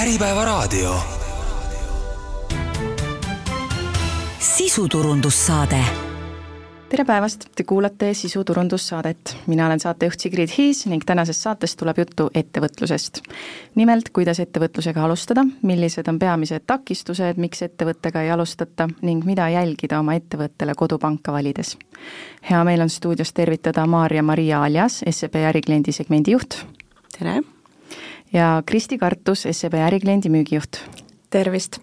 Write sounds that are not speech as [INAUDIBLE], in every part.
Äripäevaraadio. sisuturundussaade tere päevast, te kuulate sisuturundussaadet. mina olen saatejuht Sigrid Hiis ning tänases saates tuleb juttu ettevõtlusest. nimelt, kuidas ettevõtlusega alustada, millised on peamised takistused, miks ettevõttega ei alustata ning mida jälgida oma ettevõttele kodupanka valides. hea meel on stuudios tervitada Maarja-Maria Aljas, SEB ärikliendi segmendi juht. tere! Ja Kristi Kartus, SEB ärikliendi müügijuht. tervist!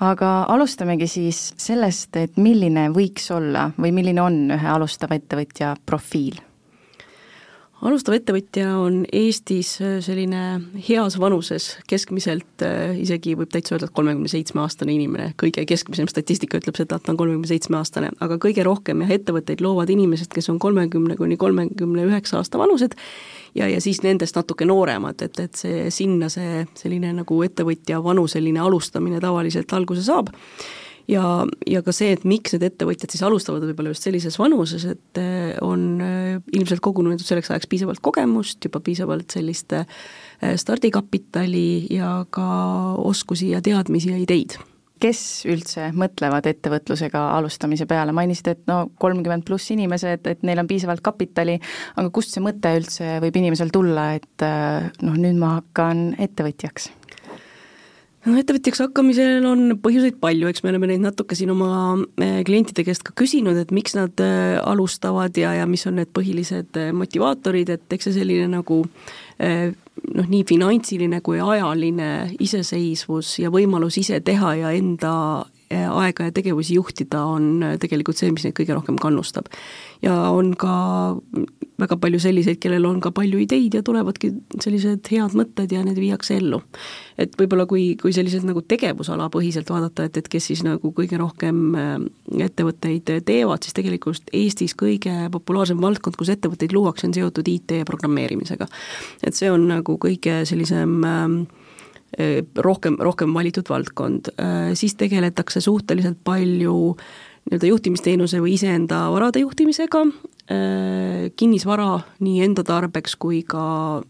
aga alustamegi siis sellest, et milline võiks olla või milline on ühe alustava ettevõtja profiil? Alustav ettevõtja on Eestis selline heas vanuses, keskmiselt äh, isegi võib täitsa öelda, et kolmekümne seitsme aastane inimene, kõige keskmisem statistika ütleb seda, et ta on kolmekümne seitsme aastane, aga kõige rohkem jah, ettevõtteid loovad inimesed, kes on kolmekümne kuni kolmekümne üheksa aasta vanused ja, ja siis nendest natuke nooremad, et, et see, sinna see selline nagu ettevõtja vanuseline alustamine tavaliselt alguse saab ja, ja ka see, et miks need ettevõtjad siis alustavad võib-olla just sellises vanuses, et eh, on eh, ilmselt kogunenud selleks ajaks piisavalt kogemust, juba piisavalt sellist eh, stardikapitali ja ka oskusi ja teadmisi ja ideid kes üldse mõtlevad ettevõtlusega alustamise peale, mainisid, et no kolmkümmend pluss inimesed, et neil on piisavalt kapitali, aga kust see mõte üldse võib inimesel tulla, et noh, nüüd ma hakkan ettevõtjaks? No ettevõtjaks hakkamisel on põhjuseid palju, eks me oleme neid natuke siin oma eh, klientide käest ka küsinud, et miks nad eh, alustavad ja, ja mis on need põhilised eh, motivaatorid, et eks see selline nagu noh, nii finantsiline kui ajaline iseseisvus ja võimalus ise teha ja enda aega ja tegevusi juhtida on tegelikult see, mis neid kõige rohkem kannustab. ja on ka väga palju selliseid, kellel on ka palju ideid ja tulevadki sellised head mõtted ja need viiakse ellu. et võib-olla kui, kui selliselt nagu tegevusala põhiselt vaadata, et, et kes siis nagu kõige rohkem äh, ettevõtteid teevad, siis tegelikult Eestis kõige populaarsem valdkond, kus ettevõtteid luuakse, on seotud IT ja programmeerimisega. et see on nagu kõige sellisem äh, Äh, rohkem, rohkem valitud valdkond, äh, siis tegeletakse suhteliselt palju nii-öelda juhtimisteenuse või iseenda varade juhtimisega, äh, kinnisvara nii enda tarbeks kui ka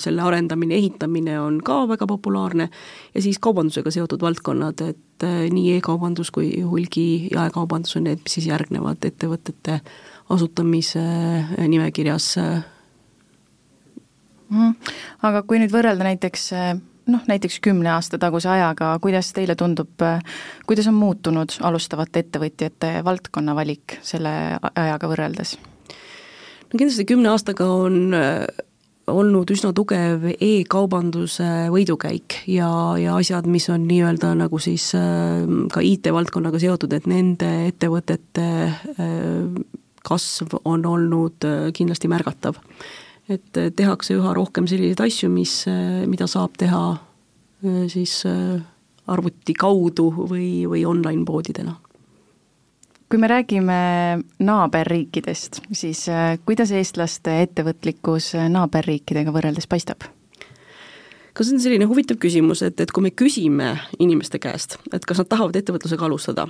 selle arendamine, ehitamine on ka väga populaarne ja siis kaubandusega seotud valdkonnad, et nii e-kaubandus kui hulgi- ja jaekaubandus on need, mis siis järgnevad ettevõtete asutamise nimekirjas mm,. aga kui nüüd võrrelda näiteks noh, näiteks kümne aasta taguse ajaga, kuidas teile tundub, kuidas on muutunud alustavate ettevõtjate valdkonna valik selle ajaga võrreldes? no kindlasti kümne aastaga on äh, olnud üsna tugev e-kaubanduse võidukäik ja, ja asjad, mis on nii-öelda nagu siis äh, ka IT-valdkonnaga seotud, et nende ettevõtete äh, kasv on olnud kindlasti märgatav et äh, tehakse üha rohkem selliseid asju, mis, äh, mida saab teha äh, siis arvuti kaudu või, või online-poodidena. kui me räägime naaberriikidest, siis kuidas eestlaste ettevõtlikkus naaberriikidega võrreldes paistab? Ka see on selline huvitav küsimus, et, et kui me küsime inimeste käest, et kas nad tahavad ettevõtlusega alustada,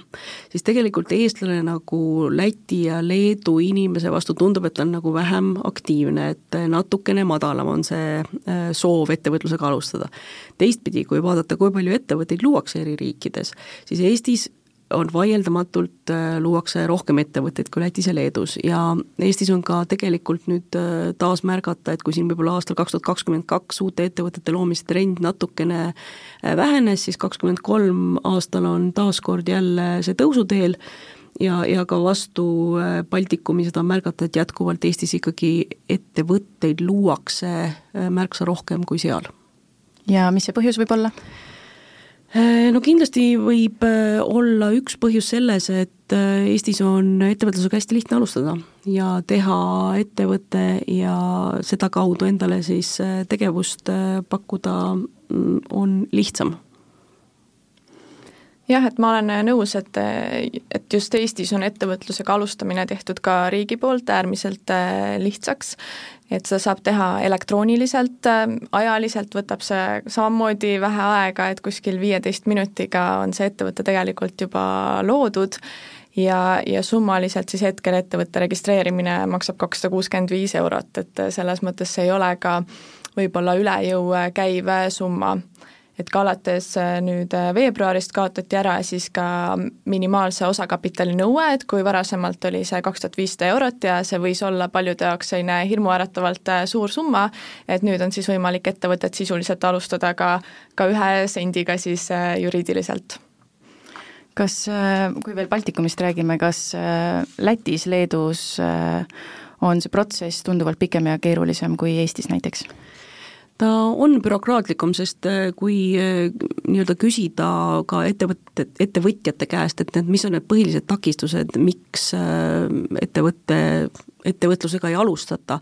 siis tegelikult eestlane nagu Läti ja Leedu inimese vastu tundub, et ta on nagu vähem aktiivne, et natukene madalam on see äh, soov ettevõtlusega alustada. teistpidi, kui vaadata, kui palju ettevõtteid luuakse eri riikides, siis Eestis on vaieldamatult, äh, luuakse rohkem ettevõtteid kui Lätis ja Leedus ja Eestis on ka tegelikult nüüd äh, taas märgata, et kui siin võib-olla aastal kaks tuhat kakskümmend kaks uute ettevõtete loomise trend natukene äh, vähenes, siis kakskümmend kolm aastal on taas kord jälle see tõusuteel ja, ja ka vastu Baltikumi seda märgata, et jätkuvalt Eestis ikkagi ettevõtteid luuakse märksa rohkem kui seal. ja mis see põhjus võib olla? Äh, no kindlasti võib äh, olla üks põhjus selles, et äh, Eestis on ettevõtlusega hästi lihtne alustada ja teha ettevõte ja sedakaudu endale siis tegevust pakkuda mm, on lihtsam. Jah, et ma olen nõus, et, et just Eestis on ettevõtlusega alustamine tehtud ka riigi poolt äärmiselt lihtsaks et seda saab teha elektrooniliselt, ajaliselt võtab see samamoodi vähe aega, et kuskil viieteist minutiga on see ettevõte tegelikult juba loodud ja, ja summaliselt siis hetkel ettevõtte registreerimine maksab kakssada kuuskümmend viis eurot, et selles mõttes see ei ole ka võib-olla üle jõu käiv summa et ka alates nüüd veebruarist kaotati ära siis ka minimaalse osakapitali nõue, et kui varasemalt oli see kaks tuhat viissada eurot ja see võis olla paljude jaoks selline hirmuäratavalt suur summa, et nüüd on siis võimalik ettevõtet sisuliselt alustada ka, ka ühe sendiga siis juriidiliselt kas, äh, kui veel Baltikumist räägime, kas äh, Lätis, Leedus äh, on see protsess tunduvalt pikem ja keerulisem kui Eestis näiteks? Ta on bürokraatlikum, sest kui nii-öelda küsida ka ettevõtted, ettevõtjate käest, et need, mis on need põhilised takistused, miks ettevõtte, ettevõtlusega ei alustata,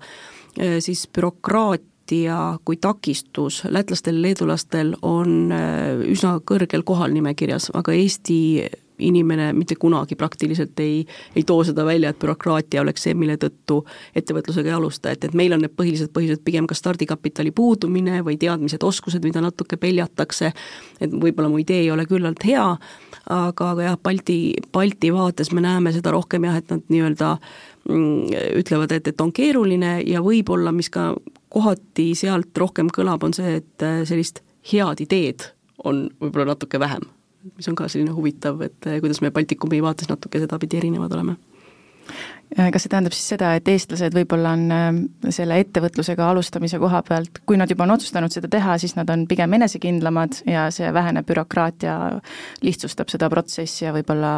siis bürokraat bürokraatia kui takistus lätlastel, leedulastel on äh, üsna kõrgel kohal nimekirjas, aga Eesti inimene mitte kunagi praktiliselt ei, ei too seda välja, et bürokraatia oleks see, mille tõttu ettevõtlusega ei alusta, et, et meil on need põhilised põhjused pigem kas stardikapitali puudumine või teadmised, oskused, mida natuke peljatakse, et võib-olla mu idee ei ole küllalt hea, aga, aga jah, Balti, Balti vaates me näeme seda rohkem jah, et nad nii-öelda mm, ütlevad, et, et on keeruline ja võib-olla, mis ka kohati sealt rohkem kõlab, on see, et äh, sellist head ideed on võib-olla natuke vähem. Mis on ka selline huvitav, et äh, kuidas me Baltikumi vaates natuke sedapidi erinevad oleme kas see tähendab siis seda, et eestlased võib-olla on äh, selle ettevõtlusega alustamise koha pealt, kui nad juba on otsustanud seda teha, siis nad on pigem enesekindlamad ja see vähene bürokraatia lihtsustab seda protsessi ja võib-olla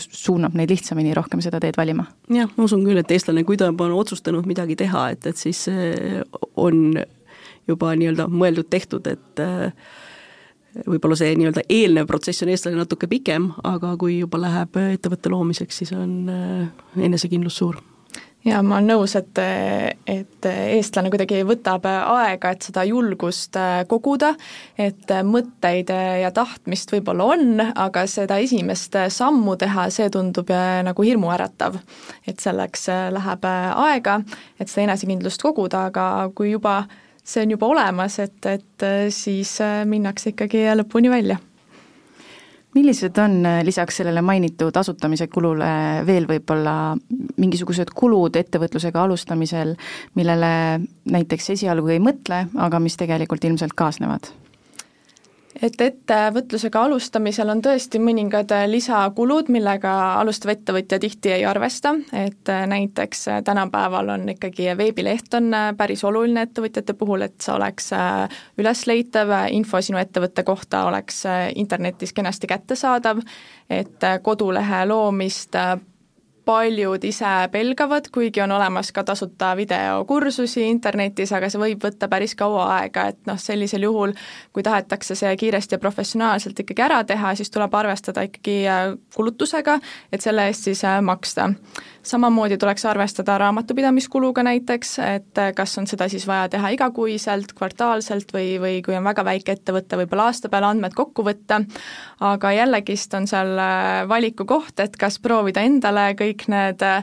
suunab neid lihtsamini rohkem seda teed valima? jah, ma usun küll, et eestlane, kui ta juba on otsustanud midagi teha, et, et siis on juba nii-öelda mõeldud-tehtud, et äh, võib-olla see nii-öelda eelnev protsess on eestlasel natuke pikem, aga kui juba läheb ettevõtte loomiseks, siis on äh, enesekindlus suur ja ma olen nõus, et, et eestlane kuidagi võtab aega, et seda julgust äh, koguda, et mõtteid ja tahtmist võib-olla on, aga seda esimest sammu teha, see tundub äh, nagu hirmuäratav. et selleks läheb aega, et seda enesekindlust koguda, aga kui juba see on juba olemas, et, et äh, siis äh, minnakse ikkagi lõpuni välja millised on äh, lisaks sellele mainitud asutamise kulule veel võib-olla mingisugused kulud ettevõtlusega alustamisel, millele näiteks esialgu ei mõtle, aga mis tegelikult ilmselt kaasnevad? Et ettevõtlusega alustamisel on tõesti mõningad lisakulud, millega alustav ettevõtja tihti ei arvesta, et näiteks tänapäeval on ikkagi veebileht on päris oluline ettevõtjate puhul, et see oleks ülesleitav, info sinu ettevõtte kohta oleks internetis kenasti kättesaadav, et kodulehe loomist paljud ise pelgavad, kuigi on olemas ka tasuta videokursusi internetis, aga see võib võtta päris kaua aega, et noh, sellisel juhul, kui tahetakse see kiiresti ja professionaalselt ikkagi ära teha, siis tuleb arvestada ikkagi äh, kulutusega, et selle eest siis äh, maksta. Samamoodi tuleks arvestada raamatupidamiskuluga näiteks, et äh, kas on seda siis vaja teha igakuiselt, kvartaalselt või, või kui on väga väike ettevõte, võib-olla aasta peale andmed kokku võtta, aga jällegist on seal valiku koht, et kas proovida endale kõik need äh,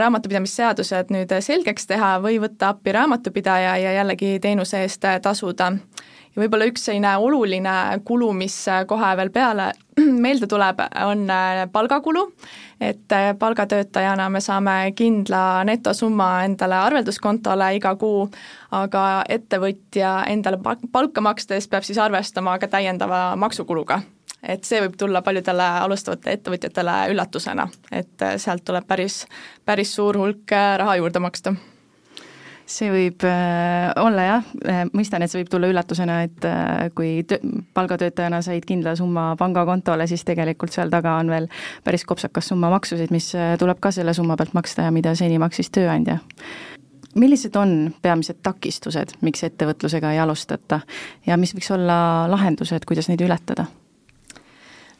raamatupidamisseadused nüüd selgeks teha või võtta appi raamatupidaja ja jällegi teenuse eest tasuda. Ja võib-olla üks selline oluline kulu, mis kohe veel peale [CLEARS THROAT] meelde tuleb, on äh, palgakulu, et äh, palgatöötajana me saame kindla netosumma endale arvelduskontole iga kuu, aga ettevõtja endale palka makstes peab siis arvestama ka täiendava maksukuluga et see võib tulla paljudele alustavatele ettevõtjatele üllatusena, et äh, sealt tuleb päris, päris suur hulk raha juurde maksta. See võib äh, olla jah, äh, mõistan, et see võib tulla üllatusena, et äh, kui tö-, palgatöötajana said kindla summa pangakontole, siis tegelikult seal taga on veel päris kopsakas summa maksusid, mis tuleb ka selle summa pealt maksta ja mida seni maksis tööandja. Millised on peamised takistused, miks ettevõtlusega ei alustata? Ja mis võiks olla lahendused, kuidas neid ületada?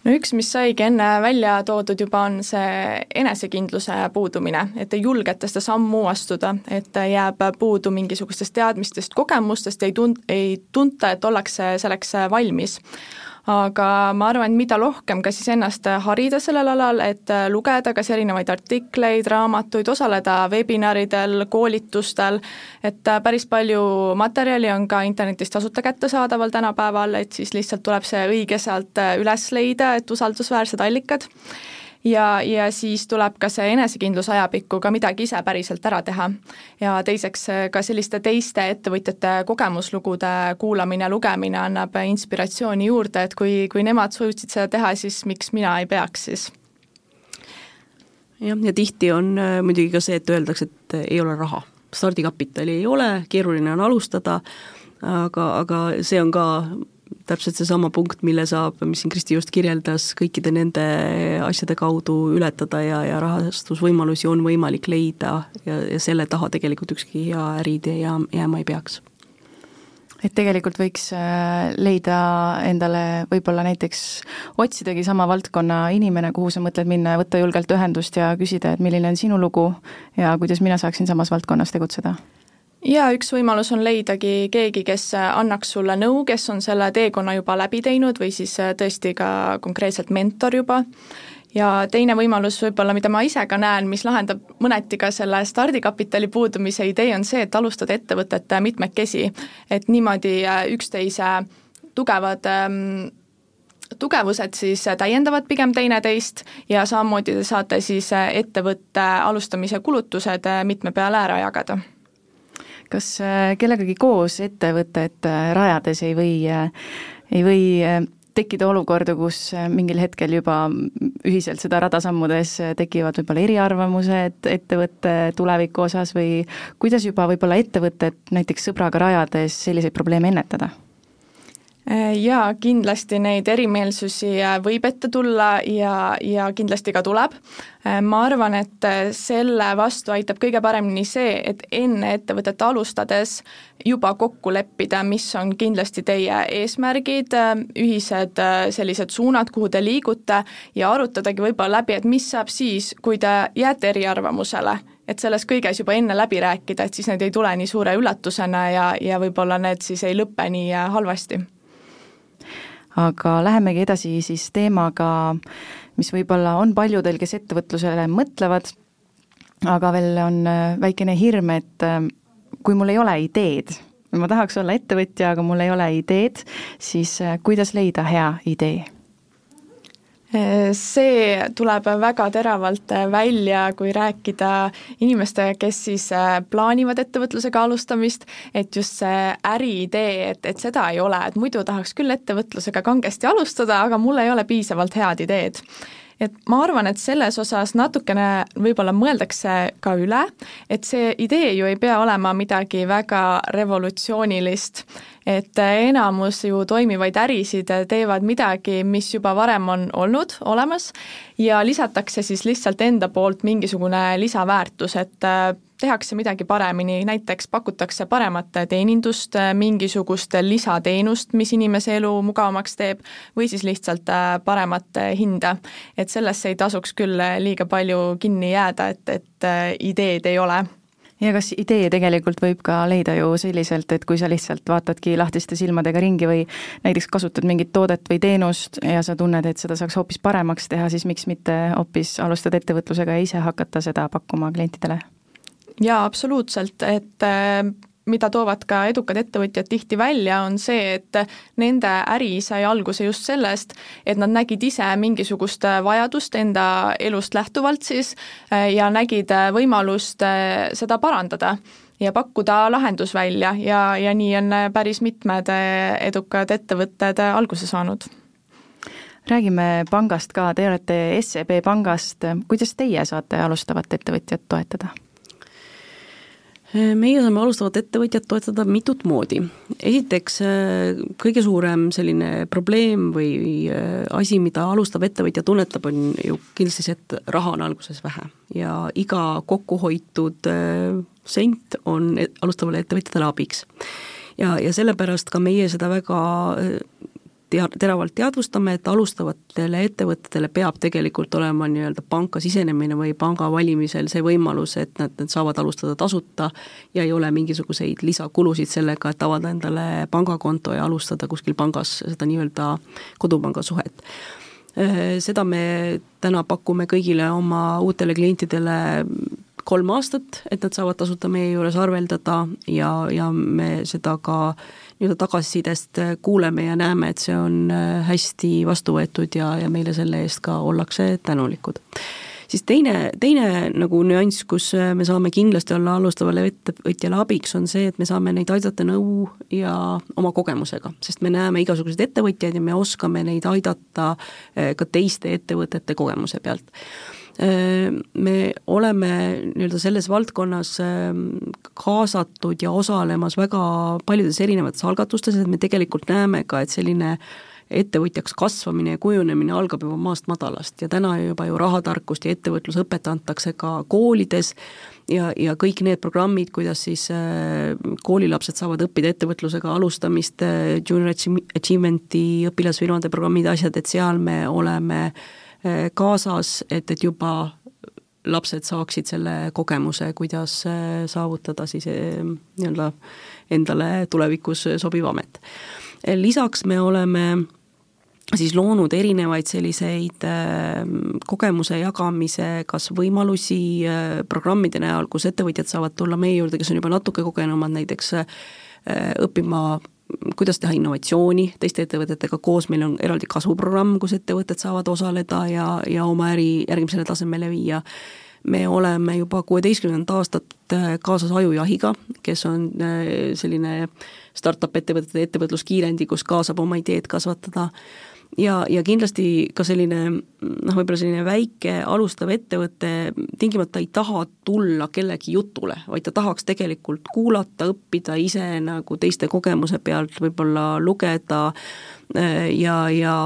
No üks, mis saigi enne välja toodud juba, on see enesekindluse puudumine, et ei julgeta seda sammu astuda, et jääb puudu mingisugustest teadmistest, kogemustest, ei tun-, ei tunta, et ollakse selleks valmis aga ma arvan, et mida rohkem ka siis ennast harida sellel alal, et lugeda kas erinevaid artikleid, raamatuid, osaleda webinaridel, koolitustel, et päris palju materjali on ka internetis tasuta kättesaadaval tänapäeval, et siis lihtsalt tuleb see õige sealt üles leida, et usaldusväärsed allikad ja, ja siis tuleb ka see enesekindlus ajapikku ka midagi ise päriselt ära teha. ja teiseks ka selliste teiste ettevõtjate kogemuslugude kuulamine, lugemine annab inspiratsiooni juurde, et kui, kui nemad suutsid seda teha, siis miks mina ei peaks siis jah, ja tihti on äh, muidugi ka see, et öeldakse, et ei ole raha stardikapitali ei ole, keeruline on alustada, aga, aga see on ka täpselt seesama punkt, mille saab, mis siin Kristi just kirjeldas, kõikide nende asjade kaudu ületada ja, ja rahastusvõimalusi on võimalik leida ja, ja selle taha tegelikult ükski hea äriidee jääma ei peaks et tegelikult võiks äh, leida endale võib-olla näiteks, otsidagi sama valdkonna inimene, kuhu sa mõtled minna ja võtta julgelt ühendust ja küsida, et milline on sinu lugu ja kuidas mina saaksin samas valdkonnas tegutseda? Jaa, üks võimalus on leidagi keegi, kes annaks sulle nõu, kes on selle teekonna juba läbi teinud või siis äh, tõesti ka konkreetselt mentor juba ja teine võimalus võib-olla, mida ma ise ka näen, mis lahendab mõneti ka selle stardikapitali puudumise idee, on see, et alustada ettevõtet mitmekesi. et niimoodi äh, üksteise tugevad ähm, tugevused siis täiendavad pigem teineteist ja samamoodi te saate siis äh, ettevõtte alustamise kulutused äh, mitme peale ära jagada kas kellegagi koos ettevõtet rajades ei või, ei või tekkida olukorda, kus äh, mingil hetkel juba ühiselt seda rada sammudes äh, tekivad võib-olla eriarvamused ettevõtte tuleviku osas või kuidas juba võib-olla ettevõtet näiteks sõbraga rajades selliseid probleeme ennetada? Äh, jaa, kindlasti neid erimeelsusi äh, võib ette tulla ja, ja kindlasti ka tuleb. Äh, ma arvan, et selle vastu aitab kõige paremini see, et enne ettevõtet alustades juba kokku leppida, mis on kindlasti teie eesmärgid, ühised sellised suunad, kuhu te liigute ja arutadagi võib-olla läbi, et mis saab siis, kui te jääte eriarvamusele et selles kõiges juba enne läbi rääkida, et siis need ei tule nii suure üllatusena ja, ja võib-olla need siis ei lõpe nii halvasti aga lähemegi edasi siis teemaga, mis võib-olla on paljudel, kes ettevõtlusele mõtlevad, aga veel on äh, väikene hirm, et äh, kui mul ei ole ideed, ma tahaks olla ettevõtja, aga mul ei ole ideed, siis äh, kuidas leida hea idee see tuleb väga teravalt välja, kui rääkida inimestega, kes siis äh, plaanivad ettevõtlusega alustamist, et just see äriidee, et, et seda ei ole, et muidu tahaks küll ettevõtlusega kangesti alustada, aga mul ei ole piisavalt head ideed. Et ma arvan, et selles osas natukene võib-olla mõeldakse ka üle, et see idee ju ei pea olema midagi väga revolutsioonilist, et enamus ju toimivaid ärisid teevad midagi, mis juba varem on olnud olemas ja lisatakse siis lihtsalt enda poolt mingisugune lisaväärtus, et tehakse midagi paremini, näiteks pakutakse paremat teenindust, mingisugust lisateenust, mis inimese elu mugavamaks teeb, või siis lihtsalt äh, paremat hinda. et sellesse ei tasuks küll liiga palju kinni jääda, et, et äh, ideed ei ole ja kas idee tegelikult võib ka leida ju selliselt, et kui sa lihtsalt vaatadki lahtiste silmadega ringi või näiteks kasutad mingit toodet või teenust ja sa tunned, et seda saaks hoopis paremaks teha, siis miks mitte hoopis alustada ettevõtlusega ja ise hakata seda pakkuma klientidele? jaa, absoluutselt, et äh, mida toovad ka edukad ettevõtjad tihti välja, on see, et nende äri sai alguse just sellest, et nad nägid ise mingisugust vajadust enda elust lähtuvalt siis äh, ja nägid võimalust äh, seda parandada ja pakkuda lahendus välja. Ja, ja nii on päris mitmed edukad ettevõtted alguse saanud. Räägime pangast ka, te olete SEB pangast, kuidas teie saate alustavat ettevõtjat toetada? Meie saame alustavat ettevõtjat toetada mitut moodi. esiteks, kõige suurem selline probleem või äh, asi, mida alustav ettevõtja tunnetab, on ju kindlasti see, et raha on alguses vähe ja iga kokkuhoitud äh, sent on e-, alustavale ettevõtjatele abiks. ja, ja sellepärast ka meie seda väga äh, tea-, teravalt teadvustame, et alustavatele ettevõtetele peab tegelikult olema nii-öelda panka sisenemine või panga valimisel see võimalus, et nad, nad saavad alustada tasuta ja ei ole mingisuguseid lisakulusid sellega, et avada endale pangakonto ja alustada kuskil pangas seda nii-öelda kodupanga suhet. Seda me täna pakume kõigile oma uutele klientidele kolm aastat, et nad saavad tasuta meie juures arveldada ja, ja me seda ka nii-öelda tagasisidest kuuleme ja näeme, et see on hästi vastu võetud ja, ja meile selle eest ka ollakse tänulikud. Siis teine, teine nagu nüanss, kus äh, me saame kindlasti olla alustavale ettevõtjale abiks, on see, et me saame neid aidata nõu ja oma kogemusega, sest me näeme igasuguseid ettevõtjaid ja me oskame neid aidata äh, ka teiste ettevõtete kogemuse pealt. äh, me oleme nii-öelda selles valdkonnas kaasatud ja osalemas väga paljudes erinevates algatustes, et me tegelikult näeme ka, et selline ettevõtjaks kasvamine ja kujunemine algab juba maast madalast ja täna juba ju rahatarkust ja ettevõtlusõpet antakse ka koolides ja, ja kõik need programmid, kuidas siis koolilapsed saavad õppida ettevõtlusega alustamist, junior achievement'i õpilasfirmade programmid, asjad, et seal me oleme äh, kaasas, et, et juba lapsed saaksid selle kogemuse, kuidas saavutada siis nii-öelda endale tulevikus sobiv amet. lisaks me oleme siis loonud erinevaid selliseid äh, kogemuse jagamise kas võimalusi äh, programmide näol, kus ettevõtjad saavad tulla meie juurde, kes on juba natuke kogenumad, näiteks äh, õppima kuidas teha innovatsiooni teiste ettevõtetega koos, meil on eraldi kasvuprogramm, kus ettevõtted saavad osaleda ja, ja oma äri järgmisele tasemele viia. Me oleme juba kuueteistkümnendat aastat kaasas Ajujahiga, kes on selline startup ettevõtete ettevõtluskiirendi, kus kaasab oma ideed kasvatada ja, ja kindlasti ka selline noh, võib-olla selline väike alustav ettevõte tingimata ei taha tulla kellegi jutule, vaid ta tahaks tegelikult kuulata, õppida ise nagu teiste kogemuse pealt võib-olla lugeda äh, ja, ja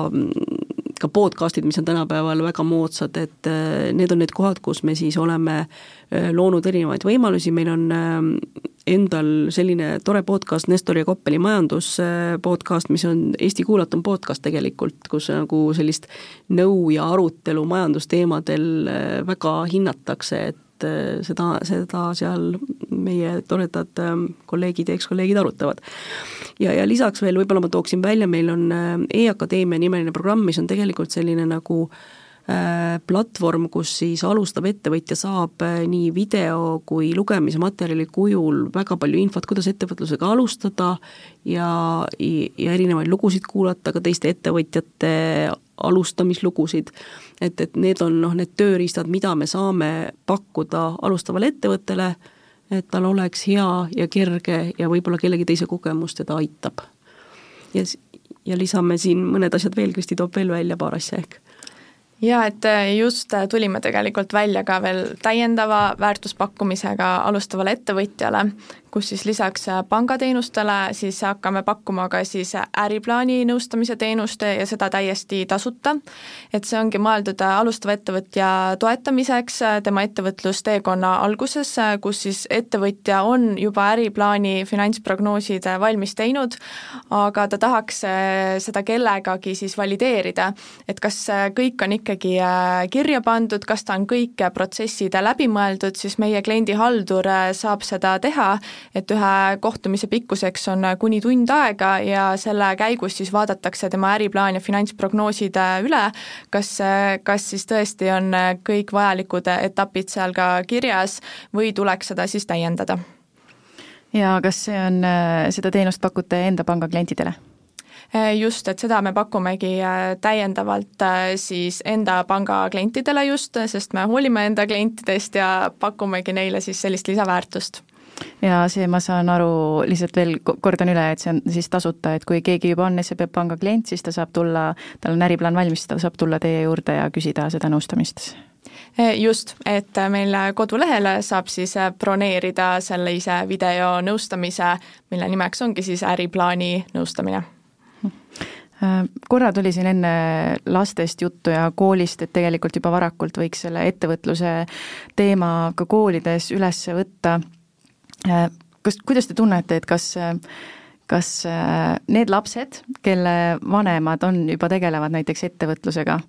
ka podcast'id, mis on tänapäeval väga moodsad, et äh, need on need kohad, kus me siis oleme äh, loonud erinevaid võimalusi, meil on endal selline tore podcast, Nestor ja Koppeli majandus podcast, mis on Eesti kuulatum podcast tegelikult, kus nagu sellist nõu ja arutelu majandusteemadel äh, väga hinnatakse, et äh, seda, seda seal meie toredad kolleegid ja ekskolleegid arutavad. ja, ja lisaks veel võib-olla ma tooksin välja, meil on äh, E-akadeemia nimeline programm, mis on tegelikult selline nagu äh, Äh, platvorm, kus siis alustav ettevõtja saab äh, nii video kui lugemismaterjali kujul väga palju infot, kuidas ettevõtlusega alustada ja, ja erinevaid lugusid kuulata, ka teiste ettevõtjate alustamislugusid. et, et need on noh, need tööriistad, mida me saame pakkuda alustavale ettevõttele, et tal oleks hea ja kerge ja võib-olla kellegi teise kogemus teda aitab. ja, ja lisame siin mõned asjad veel, Kristi toob veel välja paar asja ehk jaa, et äh, just äh, tulime tegelikult välja ka veel täiendava väärtuspakkumisega alustavale ettevõtjale, kus siis lisaks äh, pangateenustele siis hakkame pakkuma ka siis äriplaani nõustamise teenust ja seda täiesti tasuta. et see ongi mõeldud äh, alustava ettevõtja toetamiseks äh, tema ettevõtlusteekonna alguses, kus siis ettevõtja on juba äriplaani finantsprognoosid valmis teinud, aga ta tahaks seda kellegagi siis valideerida, et kas kõik on ikkagi kirja pandud, kas ta on kõik protsessid läbi mõeldud, siis meie kliendihaldur saab seda teha et ühe kohtumise pikkuseks on kuni tund aega ja selle käigus siis vaadatakse tema äriplaan ja finantsprognoosid üle, kas, kas siis tõesti on kõik vajalikud etapid seal ka kirjas või tuleks seda siis täiendada. ja kas see on, seda teenust pakute enda panga klientidele? just, et seda me pakumegi täiendavalt siis enda panga klientidele just, sest me hoolime enda klientidest ja pakumegi neile siis sellist lisaväärtust ja see, ma saan aru, lihtsalt veel kordan üle, et see on siis tasuta, et kui keegi juba on SEB panga klient, siis ta saab tulla, tal on äriplaan valmis, ta saab tulla teie juurde ja küsida seda nõustamist. E, just, et meil kodulehel saab siis broneerida sellise videonõustamise, mille nimeks ongi siis äriplaani nõustamine. Äh, korra tuli siin enne lastest juttu ja koolist, et tegelikult juba varakult võiks selle ettevõtluse teema ka koolides üles võtta kas, kuidas te tunnete, et kas kas äh, need lapsed, kelle vanemad on, juba tegelevad näiteks ettevõtlusega,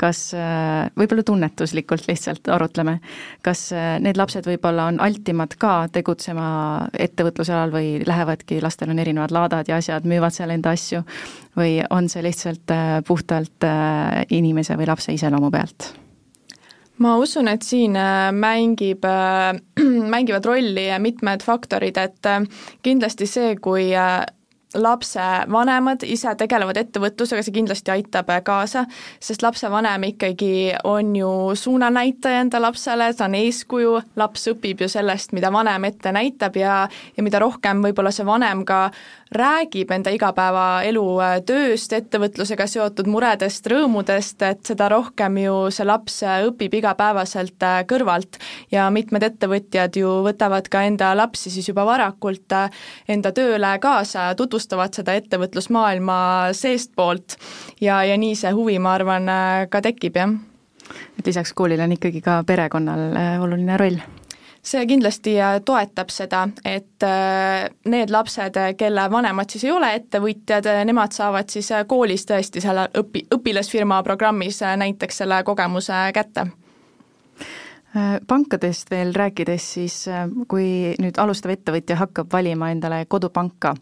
kas äh, võib-olla tunnetuslikult lihtsalt arutleme, kas need lapsed võib-olla on altimad ka tegutsema ettevõtluse alal või lähevadki, lastel on erinevad laadad ja asjad, müüvad seal enda asju, või on see lihtsalt puhtalt inimese või lapse iseloomu pealt? ma usun, et siin äh, mängib, äh, [CLEARS THROAT] mängivad rolli mitmed faktorid, et äh, kindlasti see, kui lapse vanemad ise tegelevad ettevõtlusega, see kindlasti aitab kaasa, sest lapsevanem ikkagi on ju suunanäitaja enda lapsele, ta on eeskuju, laps õpib ju sellest, mida vanem ette näitab ja ja mida rohkem võib-olla see vanem ka räägib enda igapäevaelu äh, tööst, ettevõtlusega seotud muredest, rõõmudest, et seda rohkem ju see laps äh, õpib igapäevaselt äh, kõrvalt. Ja mitmed ettevõtjad ju võtavad ka enda lapsi siis juba varakult enda tööle kaasa, tutvustavad seda ettevõtlusmaailma seestpoolt. Ja, ja nii see huvi, ma arvan, ka tekib, jah. et lisaks koolile on ikkagi ka perekonnal oluline roll. See kindlasti äh, toetab seda, et äh, need lapsed, kelle vanemad siis ei ole ettevõtjad, nemad saavad siis äh, koolis tõesti selle õpi-, õpilasfirma programmis näiteks selle kogemuse kätte pankadest veel rääkides, siis kui nüüd alustav ettevõtja hakkab valima endale kodupanka,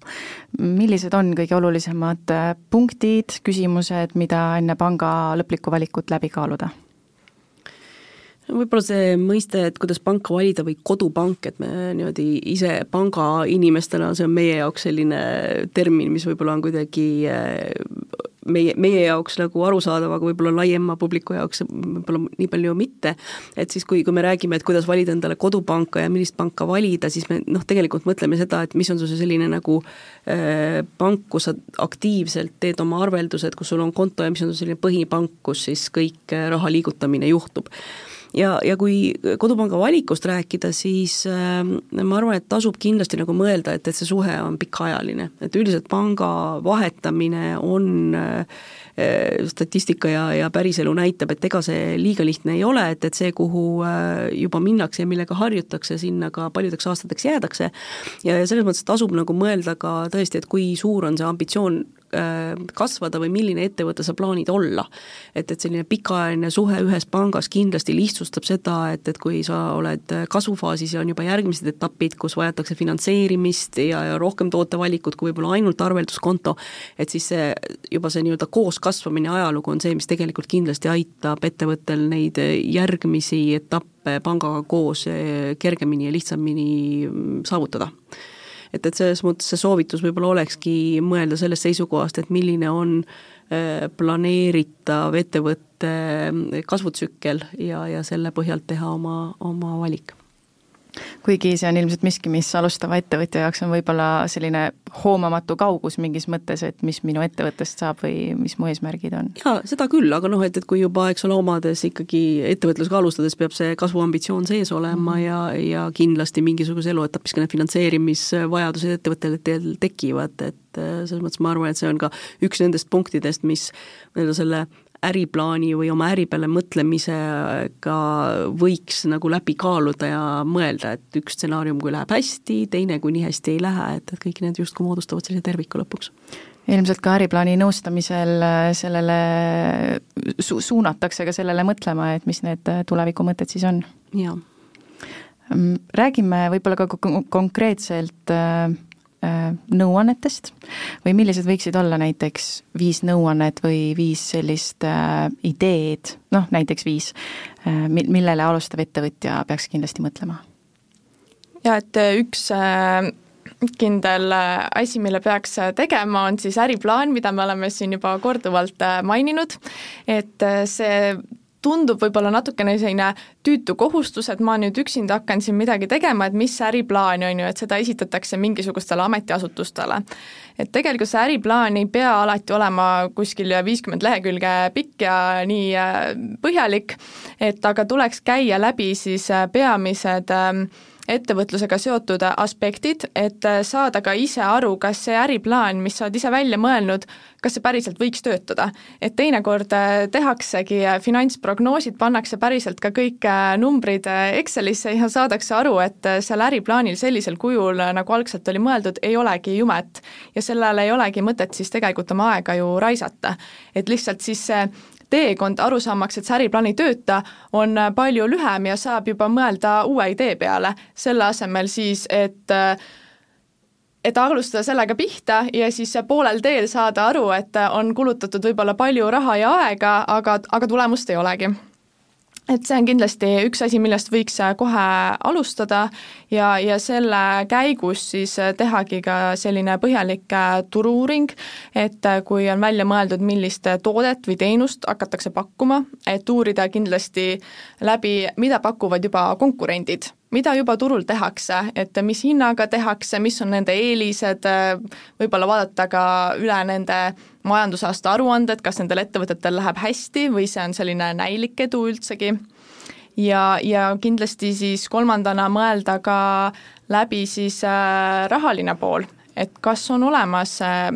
millised on kõige olulisemad punktid, küsimused, mida enne panga lõplikku valikut läbi kaaluda? võib-olla see mõiste, et kuidas panka valida või kodupank, et me niimoodi ise pangainimestena, see on meie jaoks selline termin, mis võib-olla on kuidagi eh, meie, meie jaoks nagu arusaadav, aga võib-olla laiema publiku jaoks võib-olla nii palju mitte, et siis kui, kui me räägime, et kuidas valida endale kodupanka ja millist panka valida, siis me noh, tegelikult mõtleme seda, et mis on see selline nagu äh, pank, kus sa aktiivselt teed oma arveldused, kus sul on konto ja mis on selline põhipank, kus siis kõik äh, raha liigutamine juhtub ja, ja kui Kodupanga valikust rääkida, siis äh, ma arvan, et tasub kindlasti nagu mõelda, et, et see suhe on pikaajaline, et üldiselt panga vahetamine on äh, statistika ja, ja päriselu näitab, et ega see liiga lihtne ei ole, et, et see, kuhu äh, juba minnakse ja millega harjutakse, sinna ka paljudeks aastateks jäädakse. ja, ja selles mõttes tasub nagu mõelda ka tõesti, et kui suur on see ambitsioon Äh, kasvada või milline ettevõte sa plaanid olla. et, et selline pikaajaline suhe ühes pangas kindlasti lihtsustab seda, et, et kui sa oled kasvufaasis ja on juba järgmised etapid, kus vajatakse finantseerimist ja, ja rohkem tootevalikut kui võib-olla ainult arvelduskonto, et siis see, juba see nii-öelda kooskasvamine ajalugu on see, mis tegelikult kindlasti aitab ettevõttel neid järgmisi etappe pangaga koos kergemini ja lihtsamini saavutada et, et selles mõttes see soovitus võib-olla olekski mõelda sellest seisukohast, et milline on äh, planeeritav ettevõtte kasvutsükkel ja, ja selle põhjalt teha oma, oma valik kuigi see on ilmselt miski, mis alustava ettevõtja jaoks on võib-olla selline hoomamatu kaugus mingis mõttes, et mis minu ettevõttest saab või mis mu eesmärgid on. jaa, seda küll, aga noh, et, et kui juba, eks ole, omades ikkagi ettevõtlusega alustades peab see kasvuambitsioon sees olema mm ja, ja kindlasti mingisuguses eluetapis ka need finantseerimisvajadused ettevõttel tekivad, et äh, selles mõttes ma arvan, et see on ka üks nendest punktidest, mis nii-öelda selle äriplaani või oma äri peale mõtlemisega võiks nagu läbi kaaluda ja mõelda, et üks stsenaarium, kui läheb hästi, teine, kui nii hästi ei lähe, et, et kõik need justkui moodustavad sellise terviku lõpuks ilmselt ka äriplaani nõustamisel äh, sellele su-, suunatakse ka sellele mõtlema, et mis need äh, tulevikumõtted siis on. jaa. Mm, räägime võib-olla ka konkreetselt äh, Äh, nõuannetest? Või millised võiksid olla näiteks viis nõuannet või viis sellist äh, ideed, noh näiteks viis äh,, millele alustav ettevõtja peaks kindlasti mõtlema? ja et äh, üks äh, kindel äh, asi, mille peaks tegema, on siis äriplaan, mida me oleme siin juba korduvalt maininud, et see tundub võib-olla natukene selline tüütu kohustus, et ma nüüd üksinda hakkan siin midagi tegema, et mis äriplaan on ju, et seda esitatakse mingisugustele ametiasutustele. et tegelikult see äriplaan ei pea alati olema kuskil viiskümmend lehekülge pikk ja nii äh, põhjalik, et aga tuleks käia läbi siis äh, peamised äh, ettevõtlusega seotud aspektid, et saada ka ise aru, kas see äriplaan, mis sa oled ise välja mõelnud, kas see päriselt võiks töötada. et teinekord äh, tehaksegi äh, finantsprognoosid, pannakse päriselt ka kõik äh, numbrid Excelisse ja saadakse aru, et seal äriplaanil sellisel kujul, nagu algselt oli mõeldud, ei olegi jumet. ja sellele ei olegi mõtet siis tegelikult oma aega ju raisata. et lihtsalt siis see teekond arusaamaks, et see äriplaan ei tööta, on palju lühem ja saab juba mõelda uue idee peale, selle asemel siis, et et alustada sellega pihta ja siis poolel teel saada aru, et on kulutatud võib-olla palju raha ja aega, aga, aga tulemust ei olegi et see on kindlasti üks asi, millest võiks äh, kohe alustada ja, ja selle käigus siis äh, tehagi ka selline põhjalik äh, turu-uuring, et kui on välja mõeldud, millist toodet või teenust hakatakse pakkuma, et uurida kindlasti läbi, mida pakuvad juba konkurendid mida juba turul tehakse, et mis hinnaga tehakse, mis on nende eelised, võib-olla vaadata ka üle nende majandusaasta aruanded, kas nendel ettevõtetel läheb hästi või see on selline näilik edu üldsegi. ja, ja kindlasti siis kolmandana mõelda ka läbi siis äh, rahaline pool, et kas on olemas äh,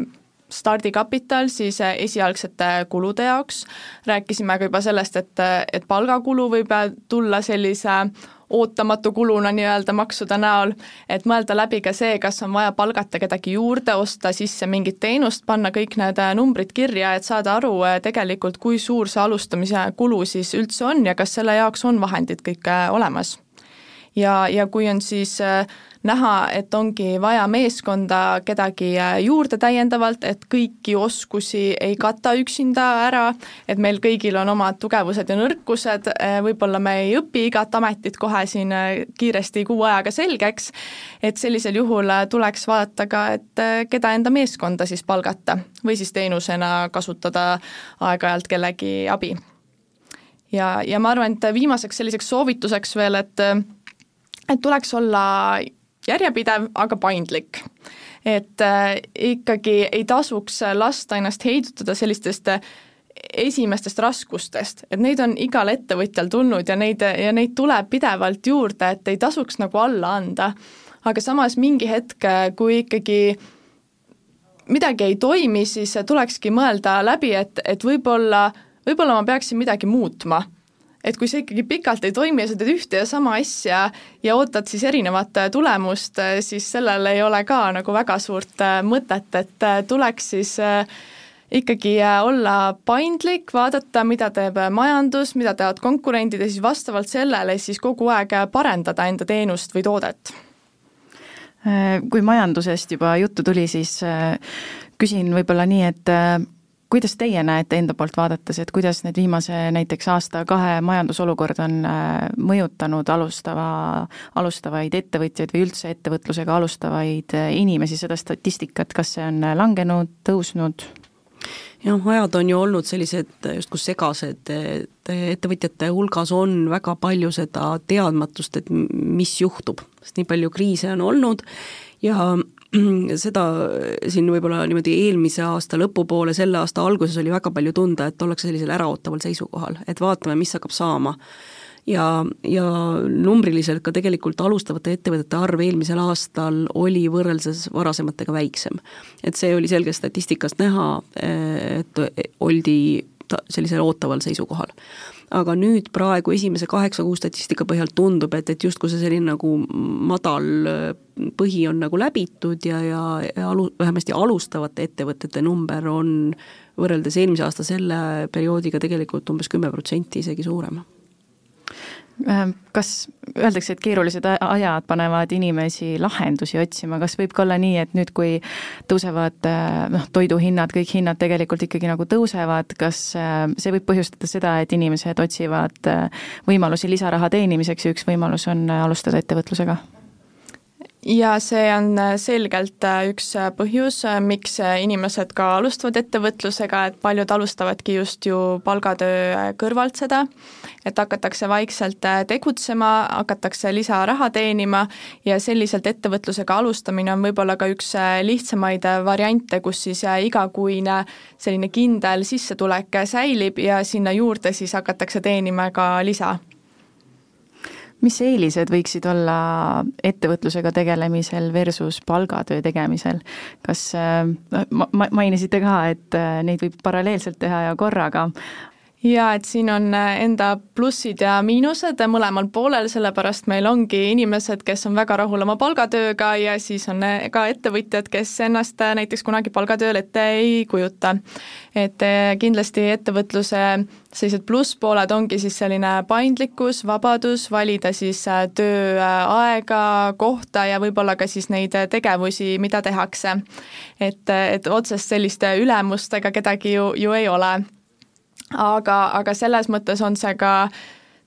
stardikapital siis äh, esialgsete kulude jaoks, rääkisime ka juba sellest, et, et palgakulu võib tulla sellise ootamatu kuluna nii-öelda maksude näol, et mõelda läbi ka see, kas on vaja palgata kedagi juurde, osta sisse mingit teenust, panna kõik need äh, numbrid kirja, et saada aru äh, tegelikult, kui suur see alustamise kulu siis üldse on ja kas selle jaoks on vahendid kõik äh, olemas. Ja, ja kui on siis äh, näha, et ongi vaja meeskonda kedagi äh, juurde täiendavalt, et kõiki oskusi ei kata üksinda ära, et meil kõigil on omad tugevused ja nõrkused, äh, võib-olla me ei õpi igat ametit kohe siin kiiresti kuu ajaga selgeks, et sellisel juhul tuleks vaadata ka, et keda enda meeskonda siis palgata või siis teenusena kasutada aeg-ajalt kellegi abi. ja, ja ma arvan, et viimaseks selliseks soovituseks veel, et et tuleks olla järjepidev, aga paindlik. et äh, ikkagi ei tasuks lasta ennast heidutada sellistest äh, esimestest raskustest, et neid on igal ettevõtjal tulnud ja neid, ja neid tuleb pidevalt juurde, et ei tasuks nagu alla anda. aga samas mingi hetk, kui ikkagi midagi ei toimi, siis tulekski mõelda läbi, et, et võib-olla, võib-olla ma peaksin midagi muutma et kui see ikkagi pikalt ei toimi ja sa teed ühte ja sama asja ja ootad siis erinevat äh, tulemust, äh, siis sellel ei ole ka nagu väga suurt äh, mõtet, et tuleks siis ikkagi olla paindlik, vaadata, mida teeb majandus, mida teevad konkurendid ja siis vastavalt sellele siis kogu aeg parendada enda teenust või toodet. Kui majandusest juba juttu tuli, siis küsin võib-olla nii, et kuidas teie näete enda poolt vaadates, et kuidas need viimase näiteks aasta-kahe majandusolukord on äh, mõjutanud alustava, alustavaid ettevõtjaid või üldse ettevõtlusega alustavaid äh, inimesi, seda statistikat, kas see on langenud, tõusnud? jah, ajad on ju olnud sellised justkui segased, et ettevõtjate hulgas on väga palju seda teadmatust, et mis juhtub, sest nii palju kriise on olnud ja [CLEARS THROAT] seda siin võib-olla niimoodi eelmise aasta lõpupoole, selle aasta alguses oli väga palju tunda, et ollakse sellisel äraootaval seisukohal, et vaatame, mis hakkab saama. ja, ja numbriliselt ka tegelikult alustavate ettevõtete arv eelmisel aastal oli võrreldes varasematega väiksem. et see oli selge statistikast näha, et oldi sellisel ootaval seisukohal aga nüüd praegu esimese kaheksa kuu statistika põhjal tundub, et, et justkui see selline nagu madal äh, põhi on nagu läbitud ja, ja, ja alu-, vähemasti alustavate ettevõtete number on võrreldes eelmise aasta selle perioodiga tegelikult umbes kümme protsenti isegi suurem kas öeldakse, et keerulised ajad panevad inimesi lahendusi otsima, kas võib ka olla nii, et nüüd, kui tõusevad äh, noh, toiduhinnad, kõik hinnad tegelikult ikkagi nagu tõusevad, kas äh, see võib põhjustada seda, et inimesed otsivad võimalusi lisaraha teenimiseks ja üks võimalus on alustada ettevõtlusega? Ja see on äh, selgelt äh, üks äh, põhjus, miks inimesed ka alustavad ettevõtlusega, et paljud alustavadki just ju palgatöö kõrvalt seda, et hakatakse vaikselt tegutsema, hakatakse lisaraha teenima ja selliselt ettevõtlusega alustamine on võib-olla ka üks lihtsamaid variante, kus siis igakuine selline kindel sissetulek säilib ja sinna juurde siis hakatakse teenima ka lisa mis eelised võiksid olla ettevõtlusega tegelemisel versus palgatöö tegemisel? kas äh, ma-, mainisite ka, et äh, neid võib paralleelselt teha ja korraga, jaa, et siin on äh, enda plussid ja miinused mõlemal poolel, sellepärast meil ongi inimesed, kes on väga rahul oma palgatööga ja siis on äh, ka ettevõtjad, kes ennast äh, näiteks kunagi palgatööl ette ei kujuta. et kindlasti ettevõtluse sellised plusspooled ongi siis selline paindlikkus, vabadus valida siis tööaega, kohta ja võib-olla ka siis neid tegevusi, mida tehakse. et, et otsest sellist ülemust ega kedagi ju, ju ei ole aga, aga selles mõttes on see ka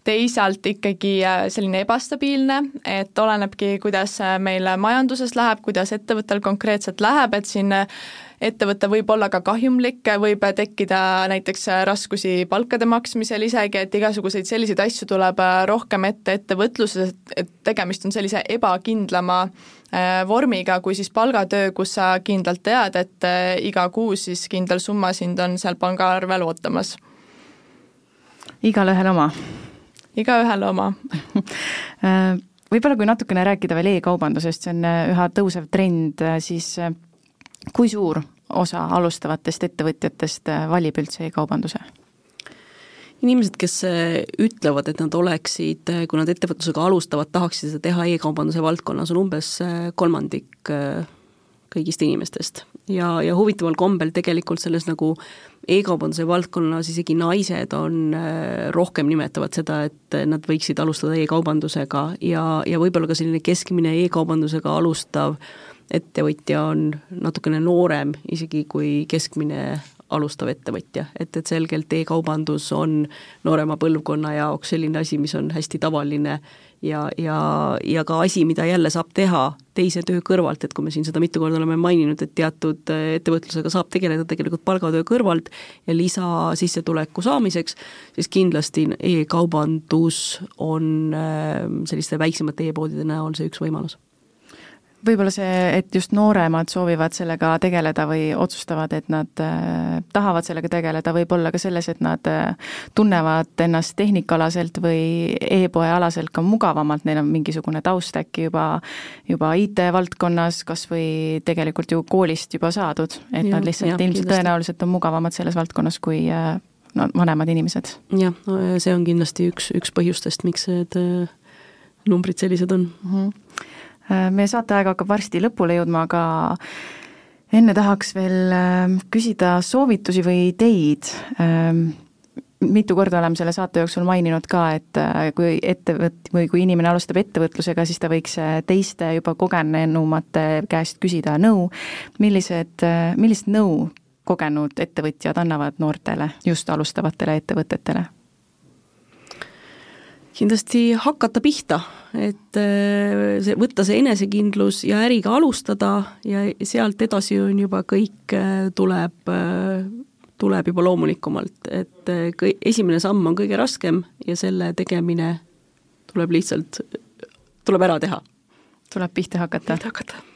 teisalt ikkagi selline ebastabiilne, et olenebki, kuidas meil majanduses läheb, kuidas ettevõttel konkreetselt läheb, et siin ettevõte võib olla ka kahjumlik, võib tekkida näiteks raskusi palkade maksmisel isegi, et igasuguseid selliseid asju tuleb rohkem ette ettevõtluses, et tegemist on sellise ebakindlama äh, vormiga kui siis palgatöö, kus sa kindlalt tead, et äh, iga kuu siis kindel summa sind on seal pangaarvel ootamas. Igalühel oma? igaühel oma [LAUGHS] äh, võib-olla kui natukene rääkida veel e-kaubandusest, see on üha tõusev trend, siis kui suur osa alustavatest ettevõtjatest äh, valib üldse e-kaubanduse? inimesed, kes äh, ütlevad, et nad oleksid, äh, kui nad ettevõtlusega alustavad, tahaksid seda teha e-kaubanduse valdkonnas, on umbes kolmandik kõigist inimestest. ja, ja huvitaval kombel tegelikult selles nagu e-kaubanduse valdkonnas isegi naised on, rohkem nimetavad seda, et nad võiksid alustada e-kaubandusega ja, ja võib-olla ka selline keskmine e-kaubandusega alustav äh, ettevõtja on natukene noorem isegi kui keskmine alustav ettevõtja, et, et selgelt e-kaubandus on noorema põlvkonna jaoks selline asi, mis on hästi tavaline ja, ja, ja ka asi, mida jälle saab teha teise töö kõrvalt, et kui me siin seda mitu korda oleme maininud, et teatud ettevõtlusega saab tegeleda tegelikult palgatöö kõrvalt ja lisasissetuleku saamiseks, siis kindlasti e-kaubandus on äh, selliste väiksemate e-poodide näol see üks võimalus võib-olla see, et just nooremad soovivad sellega tegeleda või otsustavad, et nad äh, tahavad sellega tegeleda, võib olla ka selles, et nad äh, tunnevad ennast tehnikaalaselt või e-poe alaselt ka mugavamalt, neil on mingisugune taust äkki juba, juba IT-valdkonnas, kas või tegelikult ju koolist juba saadud, et ja, nad lihtsalt ja, ilmselt tõenäoliselt on mugavamad selles valdkonnas kui äh, no vanemad inimesed. jah, no see on kindlasti üks, üks põhjustest, miks need numbrid sellised on mm. -hmm meie saateaeg hakkab varsti lõpule jõudma, aga enne tahaks veel äh, küsida soovitusi või ideid. Ähm, mitu korda oleme selle saate jooksul maininud ka, et äh, kui ettevõt- või kui inimene alustab ettevõtlusega, siis ta võiks teiste juba kogenenumate käest küsida nõu. millised, millist nõu kogenud ettevõtjad annavad noortele, just alustavatele ettevõtetele? Kindlasti hakata pihta, et äh, see, võtta see enesekindlus ja äriga alustada ja sealt edasi on juba kõik, äh, tuleb, äh, tuleb juba loomulikumalt, et kõi-, esimene samm on kõige raskem ja selle tegemine tuleb lihtsalt, tuleb ära teha. tuleb pihta hakata. pihta hakata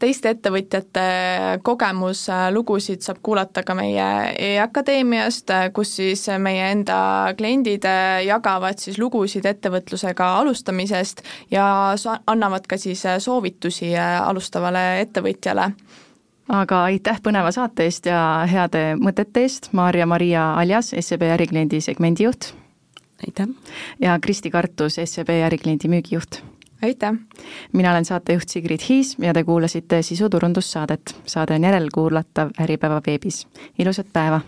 teiste ettevõtjate kogemuslugusid saab kuulata ka meie e-akadeemiast, kus siis meie enda kliendid jagavad siis lugusid ettevõtlusega alustamisest ja annavad ka siis soovitusi alustavale ettevõtjale aga aitäh põneva saate eest ja heade mõtete eest, Maarja-Maria Aljas, SEB ärikliendi segmendijuht. aitäh! ja Kristi Kartus, SEB ärikliendi müügijuht aitäh! mina olen saatejuht Sigrid Hiis ja te kuulasite sisuturundussaadet. saade on järelkuulatav Äripäeva veebis. ilusat päeva!